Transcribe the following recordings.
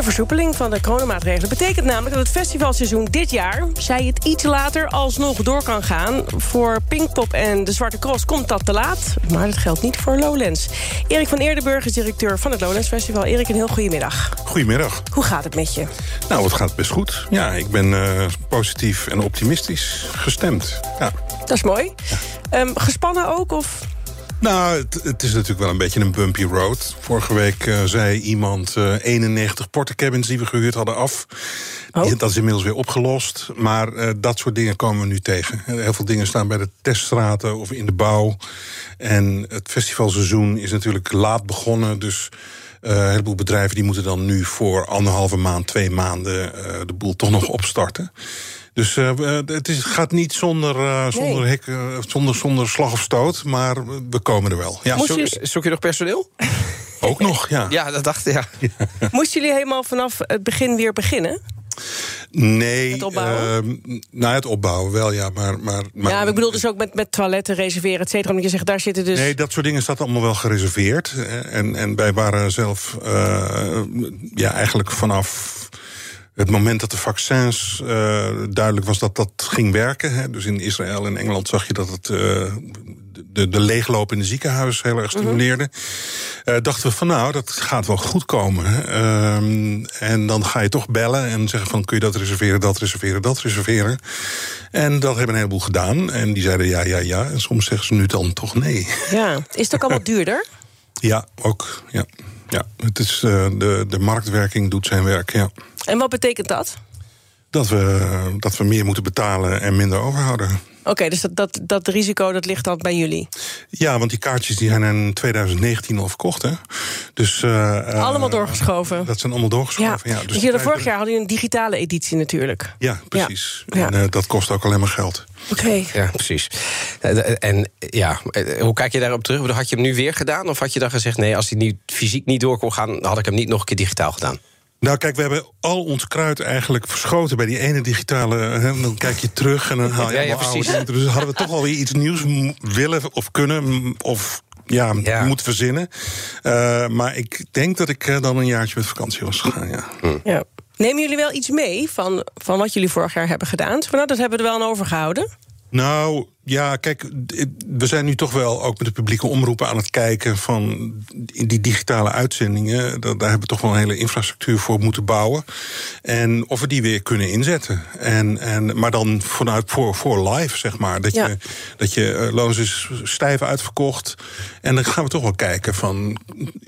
De versoepeling van de coronamaatregelen betekent namelijk dat het festivalseizoen dit jaar, zij het iets later, alsnog door kan gaan. Voor Pinkpop en de Zwarte Cross komt dat te laat, maar dat geldt niet voor Lowlands. Erik van Eerdenburg is directeur van het Lowlands Festival. Erik, een heel goedemiddag. Goedemiddag. Hoe gaat het met je? Nou, het gaat best goed. Ja, ik ben uh, positief en optimistisch gestemd. Ja. Dat is mooi. Um, gespannen ook, of... Nou, het, het, is natuurlijk wel een beetje een bumpy road. Vorige week uh, zei iemand uh, 91 portecabins die we gehuurd hadden af. Oh. Dat is inmiddels weer opgelost. Maar uh, dat soort dingen komen we nu tegen. Heel veel dingen staan bij de teststraten of in de bouw. En het festivalseizoen is natuurlijk laat begonnen. Dus uh, een heleboel bedrijven die moeten dan nu voor anderhalve maand, twee maanden... Uh, de boel toch nog opstarten. Dus uh, het is, gaat niet zonder, uh, zonder, Nee. hek, uh, zonder, zonder slag of stoot, maar we komen er wel. Ja, Moest Zoek, je- zoek je nog personeel? ook nog, ja. Ja, dat dacht ik. Ja. Moesten jullie helemaal vanaf het begin weer beginnen? Nee, Het opbouwen? ehm, nou, het opbouwen wel, ja. Maar, maar, maar, ja, ik bedoel dus ook met, met toiletten reserveren, et cetera. Omdat je zegt, daar zitten dus... Nee, dat soort dingen staat allemaal wel gereserveerd. En, en wij waren zelf uh, ja, eigenlijk vanaf het moment dat de vaccins uh, duidelijk was dat dat ging werken. Hè. Dus in Israël en Engeland zag je dat het uh, de, de leegloop in de ziekenhuis heel erg stimuleerde. Mm -hmm. uh, dachten we van nou, dat gaat wel goed komen. Um, en dan ga je toch bellen en zeggen van kun je dat reserveren, dat reserveren, dat reserveren. En dat hebben een heleboel gedaan. En die zeiden ja, ja, ja. En soms zeggen ze nu dan toch nee. Ja, is het ook allemaal duurder? Ja, ook. Ja. Ja, het is, de, de marktwerking doet zijn werk, ja. En wat betekent dat? Dat we, dat we meer moeten betalen en minder overhouden. Oké, okay, dus dat, dat, dat risico dat ligt dan bij jullie? Ja, want die kaartjes die zijn in 2019 al verkocht, hè. Dus, uh, allemaal doorgeschoven? Dat zijn allemaal doorgeschoven, ja. ja dus jullie vorig jaar hadden jullie een digitale editie natuurlijk. Ja, precies. Ja. En uh, dat kost ook alleen maar geld. Oké. Okay. Ja, precies. En ja, hoe kijk je daarop terug? Had je hem nu weer gedaan? Of had je dan gezegd, nee, als hij niet, fysiek niet door kon gaan... had ik hem niet nog een keer digitaal gedaan? Nou, kijk, we hebben al ons kruid eigenlijk verschoten bij die ene digitale. Hè, dan kijk je terug en dan haal je ja, ja, oude Dus hadden we toch wel weer iets nieuws willen of kunnen of ja, ja. moeten verzinnen. Uh, maar ik denk dat ik uh, dan een jaartje met vakantie was gegaan. Ja. Hm. ja. Nemen jullie wel iets mee van, van wat jullie vorig jaar hebben gedaan? Nou, dat hebben we er wel aan overgehouden. Nou, ja, kijk, we zijn nu toch wel ook met de publieke omroepen aan het kijken van die digitale uitzendingen. Daar hebben we toch wel een hele infrastructuur voor moeten bouwen. En of we die weer kunnen inzetten. En, en, maar dan vanuit voor, voor live, zeg maar. Dat Ja. je, dat je uh, Loons is stijf uitverkocht. En dan gaan we toch wel kijken van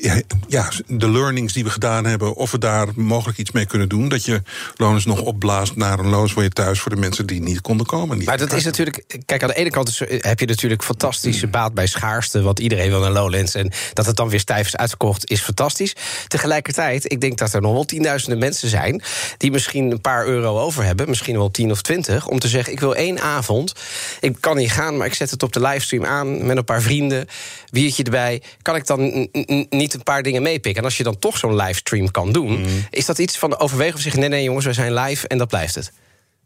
ja, ja, de learnings die we gedaan hebben, of we daar mogelijk iets mee kunnen doen. Dat je Loons nog opblaast naar een loons voor je thuis voor de mensen die niet konden komen. Die Maar dat is natuurlijk, kijk, aan de ene kant is, heb je natuurlijk fantastische baat bij schaarste, want iedereen wil naar Lowlands en dat het dan weer stijf is uitverkocht is fantastisch. Tegelijkertijd, ik denk dat er nog wel tienduizenden mensen zijn die misschien een paar euro over hebben, misschien wel tien of twintig, om te zeggen: ik wil één avond, ik kan niet gaan, maar ik zet het op de livestream aan met een paar vrienden, biertje erbij, kan ik dan niet een paar dingen meepikken? En als je dan toch zo'n livestream kan doen, mm. is dat iets van overwegen of zeggen: nee, nee, jongens, we zijn live en dat blijft het.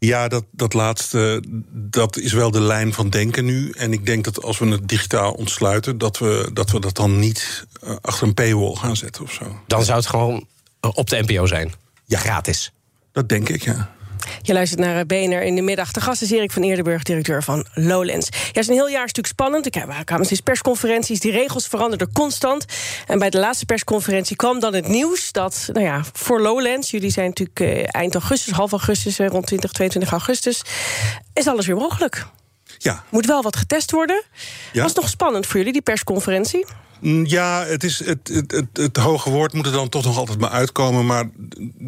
Ja, dat, dat laatste, dat is wel de lijn van denken nu. En ik denk dat als we het digitaal ontsluiten... dat we dat, we dat dan niet uh, achter een paywall gaan zetten of zo. Dan zou het gewoon op de NPO zijn? Ja. Gratis? Dat denk ik, ja. Je luistert naar BNR in de middag. De gast is Erik van Eerdenburg, directeur van Lowlands. Ja, het is een heel jaar stuk spannend. Er kwamen steeds persconferenties, die regels veranderden constant. En bij de laatste persconferentie kwam dan het nieuws... dat, nou ja, voor Lowlands, jullie zijn natuurlijk eh, eind augustus... half augustus, eh, rond 20, 22 augustus... is alles weer mogelijk. Ja. Moet wel wat getest worden. Ja. Was het nog spannend voor jullie, die persconferentie? Ja, het, is, het, het, het, het, hoge woord moet er dan toch nog altijd maar uitkomen. Maar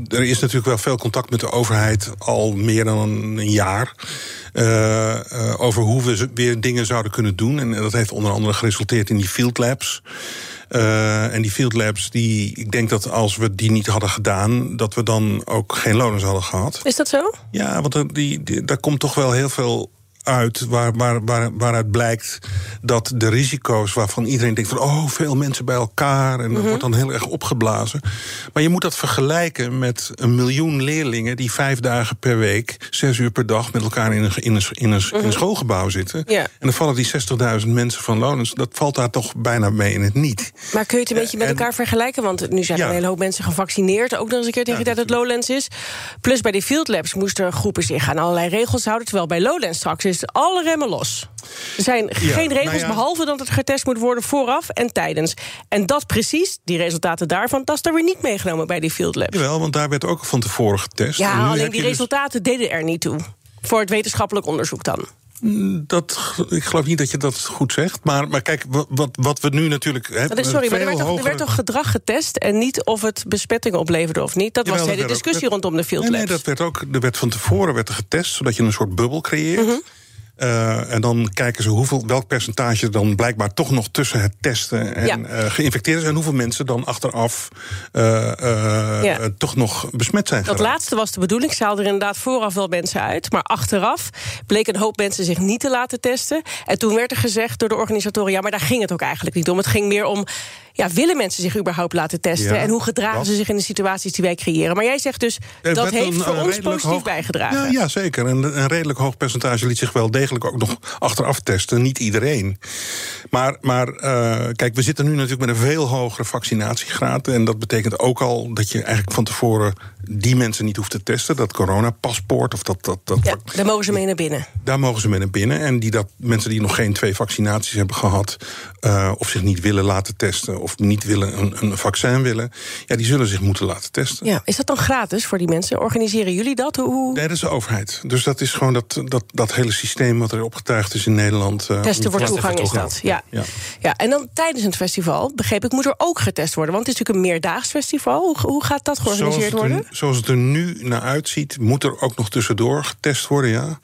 er is natuurlijk wel veel contact met de overheid al meer dan een jaar. Uh, uh, over hoe we weer dingen zouden kunnen doen. En dat heeft onder andere geresulteerd in die field labs. Uh, en die field labs, die, ik denk dat als we die niet hadden gedaan, dat we dan ook geen loners hadden gehad. Is dat zo? Ja, want die, die, daar komt toch wel heel veel uit waar, waar, waar, waaruit blijkt dat de risico's waarvan iedereen denkt van oh, veel mensen bij elkaar en dat Mhm. wordt dan heel erg opgeblazen. Maar je moet dat vergelijken met een miljoen leerlingen die vijf dagen per week, zes uur per dag met elkaar in een, in een, in een, een schoolgebouw zitten. Mhm. Ja. En dan vallen die 60.000 mensen van Lonens, dat valt daar toch bijna mee in het niet. Maar kun je het een beetje met en- elkaar vergelijken? Want nu zijn er een hele hoop mensen gevaccineerd. Ook nog eens een keer tegen Ja, dat het Lowlands is. Plus bij die Field Labs moesten groepen zich aan allerlei regels houden. Terwijl bij Lowlands straks is het alle remmen los. Er zijn geen regels nou ja. behalve dat het getest moet worden vooraf en tijdens. En dat precies, die resultaten daarvan, dat is er weer niet meegenomen bij die Field Labs. Jawel, want daar werd ook van tevoren getest. Ja, alleen die dus- resultaten deden er niet toe. Voor het wetenschappelijk onderzoek dan. Dat, ik geloof niet dat je dat goed zegt. Maar, maar kijk, wat, wat, wat we nu natuurlijk. Hè, Sorry, maar er werd, toch, er werd hogere- toch gedrag getest en niet of het besmettingen opleverde of niet? Dat was de hele ook- discussie rondom de Field Labs. nee, dat werd ook. Er werd van tevoren werd er getest, zodat je een soort bubbel creëert. Mhm. Eh, en dan kijken ze hoeveel, welk percentage dan blijkbaar toch nog tussen het testen en Ja. eh, geïnfecteerd is. En hoeveel mensen dan achteraf eh, Ja. toch nog besmet zijn Dat geraakt. laatste was de bedoeling. Ze haalden er inderdaad vooraf wel mensen uit. Maar achteraf bleek een hoop mensen zich niet te laten testen. En toen werd er gezegd door de organisatoren... ja, maar daar ging het ook eigenlijk niet om. Het ging meer om... Ja, willen mensen zich überhaupt laten testen? Ja, en hoe gedragen dat. ze zich in de situaties die wij creëren? Maar jij zegt dus, dat heeft voor ons positief hoog- bijgedragen. Ja, ja zeker. En een redelijk hoog percentage liet zich wel degelijk ook nog achteraf testen. Niet iedereen. Maar, maar eh, kijk, we zitten nu natuurlijk met een veel hogere vaccinatiegraad. En dat betekent ook al dat je eigenlijk van tevoren die mensen niet hoeft te testen. Dat coronapaspoort of dat. dat, dat Ja, daar mogen ze mee naar binnen. daar mogen ze mee naar binnen. En die dat, mensen die nog geen twee vaccinaties hebben gehad. eh, of zich niet willen laten testen. of niet willen een, een vaccin willen. ja, die zullen zich moeten laten testen. Ja, is dat dan gratis voor die mensen? Organiseren jullie dat? Hoe, hoe- Nee, dat is de overheid. Dus dat is gewoon dat, dat, dat hele systeem wat er opgetuigd is in Nederland. eh, Testen voor toegang is dat. Ja. Ja. Ja. en dan tijdens het festival, begreep ik, moet er ook getest worden. Want het is natuurlijk een meerdaags festival. Hoe, hoe gaat dat Zoals georganiseerd er, worden? zoals het er nu naar uitziet, moet er ook nog tussendoor getest worden, ja.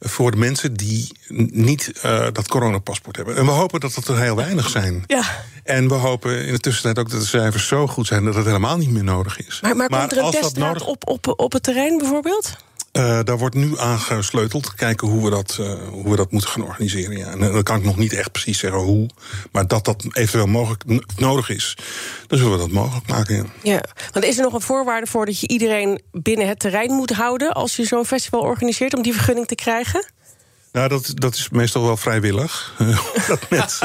Voor de mensen die niet eh, dat coronapaspoort hebben. En we hopen dat dat er heel weinig zijn. Ja. En we hopen in de tussentijd ook dat de cijfers zo goed zijn dat het helemaal niet meer nodig is. Maar, maar, komt er een teststraat nodig- op, op, op het terrein bijvoorbeeld? Eh, daar wordt nu aan gesleuteld. Kijken hoe we dat, eh, hoe we dat moeten gaan organiseren. Ja. En eh, dan kan ik nog niet echt precies zeggen hoe. Maar dat dat eventueel mogelijk nodig is, dan zullen we dat mogelijk maken. Ja. Ja, want is er nog een voorwaarde voor dat je iedereen binnen het terrein moet houden als je zo'n festival organiseert om die vergunning te krijgen? Nou, dat, dat is meestal wel vrijwillig. dat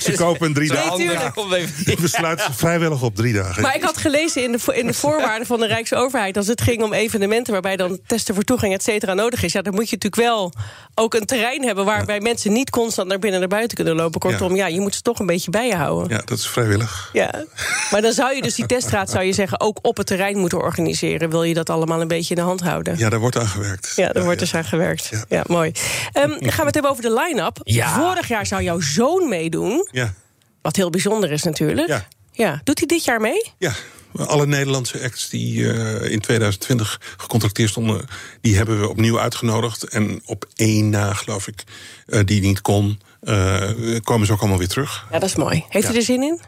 ze kopen een drie dagen. even. Die besluiten vrijwillig op drie dagen. Maar ik had gelezen in de, in de voorwaarden van de Rijksoverheid... als het ging om evenementen waarbij dan testen voor toegang et cetera nodig is... ja, dan moet je natuurlijk wel ook een terrein hebben... waarbij mensen niet constant naar binnen en naar buiten kunnen lopen. Kortom, ja. je moet ze toch een beetje bij je houden. Ja, dat is vrijwillig. Ja. Maar dan zou je dus die teststraat, zou je zeggen... ook op het terrein moeten organiseren. Wil je dat allemaal een beetje in de hand houden? Ja, daar wordt aan gewerkt. Ja, daar wordt dus aan gewerkt. Ja, Ja. Mooi. Ehm, dan gaan we het hebben over de line-up. Ja. Vorig jaar zou jouw zoon meedoen. Ja, Wat heel bijzonder is natuurlijk. Ja. ja. Doet hij dit jaar mee? ja. Alle Nederlandse acts die eh, in 2020 gecontracteerd stonden, die hebben we opnieuw uitgenodigd. En op één na, geloof ik, eh, die niet kon, eh, komen ze ook allemaal weer terug. Ja, dat is mooi. Heeft hij er zin in?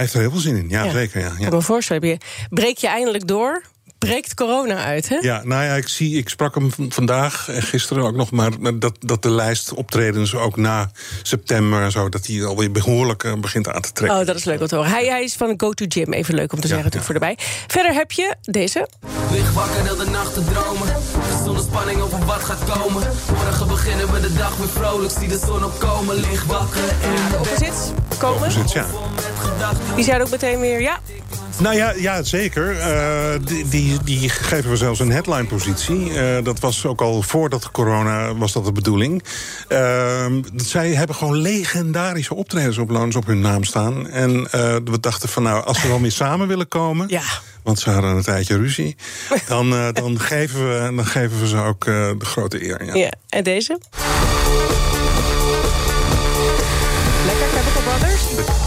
Hij heeft er heel veel zin in, ja, Ja. zeker. Ja, Ik ja. kan me voorstellen. heb je- Breek je eindelijk door? Breekt corona uit, hè? Ja, nou ja, ik, zie, ik sprak hem vandaag en gisteren ook nog, maar dat, dat de lijst optredens ook na september en zo, dat die alweer behoorlijk eh, begint aan te trekken. Oh, dat is leuk om te horen. Hij, hij is van Go to Gym. Even leuk om te Ja, zeggen, natuurlijk voor erbij. Verder heb je deze. Lig wakker heel de nacht te dromen. Zonder spanning over wat gaat komen. Morgen beginnen we de dag weer vrolijk. Zie de zon opkomen. Lig wakker en Opposite komen. Ja. Die zeiden ook meteen weer, ja, Nou ja, ja zeker. Eh, die, die, die geven we zelfs een headline-positie. Eh, dat was ook al voordat corona was dat de bedoeling. Ehm, zij hebben gewoon legendarische optredens op op hun naam staan. En eh, we dachten van nou, als ze wel meer samen willen komen... Ja. want ze hadden een tijdje ruzie... dan, dan, geven, we, dan geven we ze ook de grote eer. Ja. ja. En deze?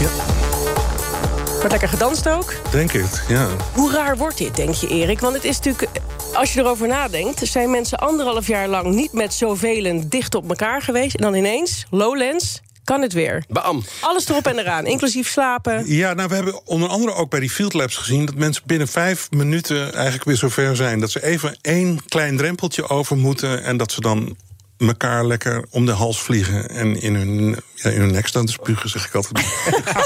Ja, Wordt lekker gedanst ook. denk het, ja. Hoe raar wordt dit, denk je, Erik? Want het is natuurlijk, als je erover nadenkt... zijn mensen anderhalf jaar lang niet met zoveel dicht op elkaar geweest... en dan ineens, Lowlands, kan het weer. Bam. Alles erop en eraan, inclusief slapen. Ja, nou, we hebben onder andere ook bij die Field Labs gezien... dat mensen binnen vijf minuten eigenlijk weer zover zijn. Dat ze even één klein drempeltje over moeten... en dat ze dan elkaar lekker om de hals vliegen en in hun, ja, in hun nek staan te spugen, zeg ik altijd.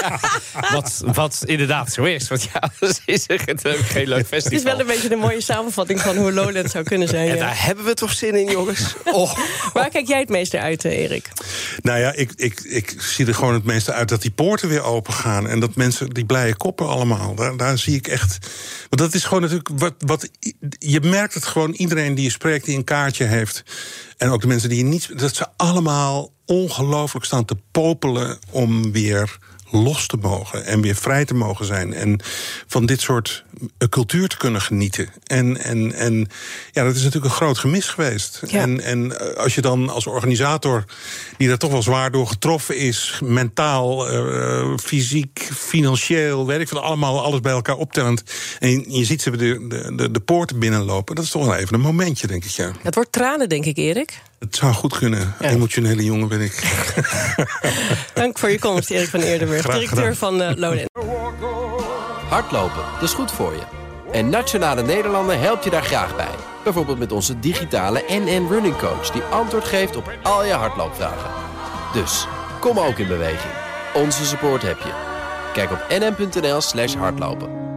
wat, wat inderdaad zo is. Want ja, dat is het ook geen leuk festival. Het is wel een beetje een mooie samenvatting van hoe Lowland zou kunnen zijn. En ja. daar hebben we toch zin in, jongens. Oh. Waar kijk jij het meeste uit, eh, Erik? Nou ja, ik, ik, ik zie er gewoon het meeste uit dat die poorten weer open gaan. En dat mensen, die blije koppen allemaal. Daar, daar zie ik echt. Want dat is gewoon natuurlijk. Wat, wat, je merkt het gewoon, iedereen die je spreekt, die een kaartje heeft. En ook de mensen die niet. Dat ze allemaal ongelooflijk staan te popelen om weer los te mogen en weer vrij te mogen zijn. En van dit soort eh, cultuur te kunnen genieten. En, en, en ja, dat is natuurlijk een groot gemis geweest. Ja. En, en eh, als je dan als organisator, die daar toch wel zwaar door getroffen is, mentaal, uh, fysiek, financieel, weet ik veel, allemaal alles bij elkaar optellend. En je, je ziet ze de, de, de, de poorten binnenlopen. Dat is toch wel even een momentje, denk ik, ja. Het wordt tranen, denk ik, Erik. Het zou goed kunnen. Ja. Emotionele jongen ben ik. Dank voor je komst, Erik van Eerdenburg, directeur van uh. Hardlopen, dat is goed voor je. En Nationale Nederlanden helpt je daar graag bij. Bijvoorbeeld met onze digitale NN Running Coach... die antwoord geeft op al je hardloopvragen. Dus, kom ook in beweging. Onze support heb je. Kijk op nn.nl slash hardlopen.